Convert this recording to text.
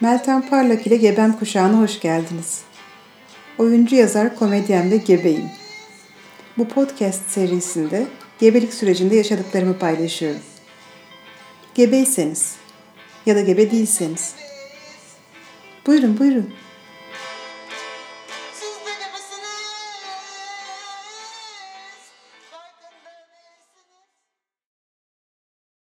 Meltem Parlak ile Gebem Kuşağı'na hoş geldiniz. Oyuncu yazar, komedyen ve gebeyim. Bu podcast serisinde gebelik sürecinde yaşadıklarımı paylaşıyorum. Gebeyseniz ya da gebe değilseniz. Buyurun buyurun.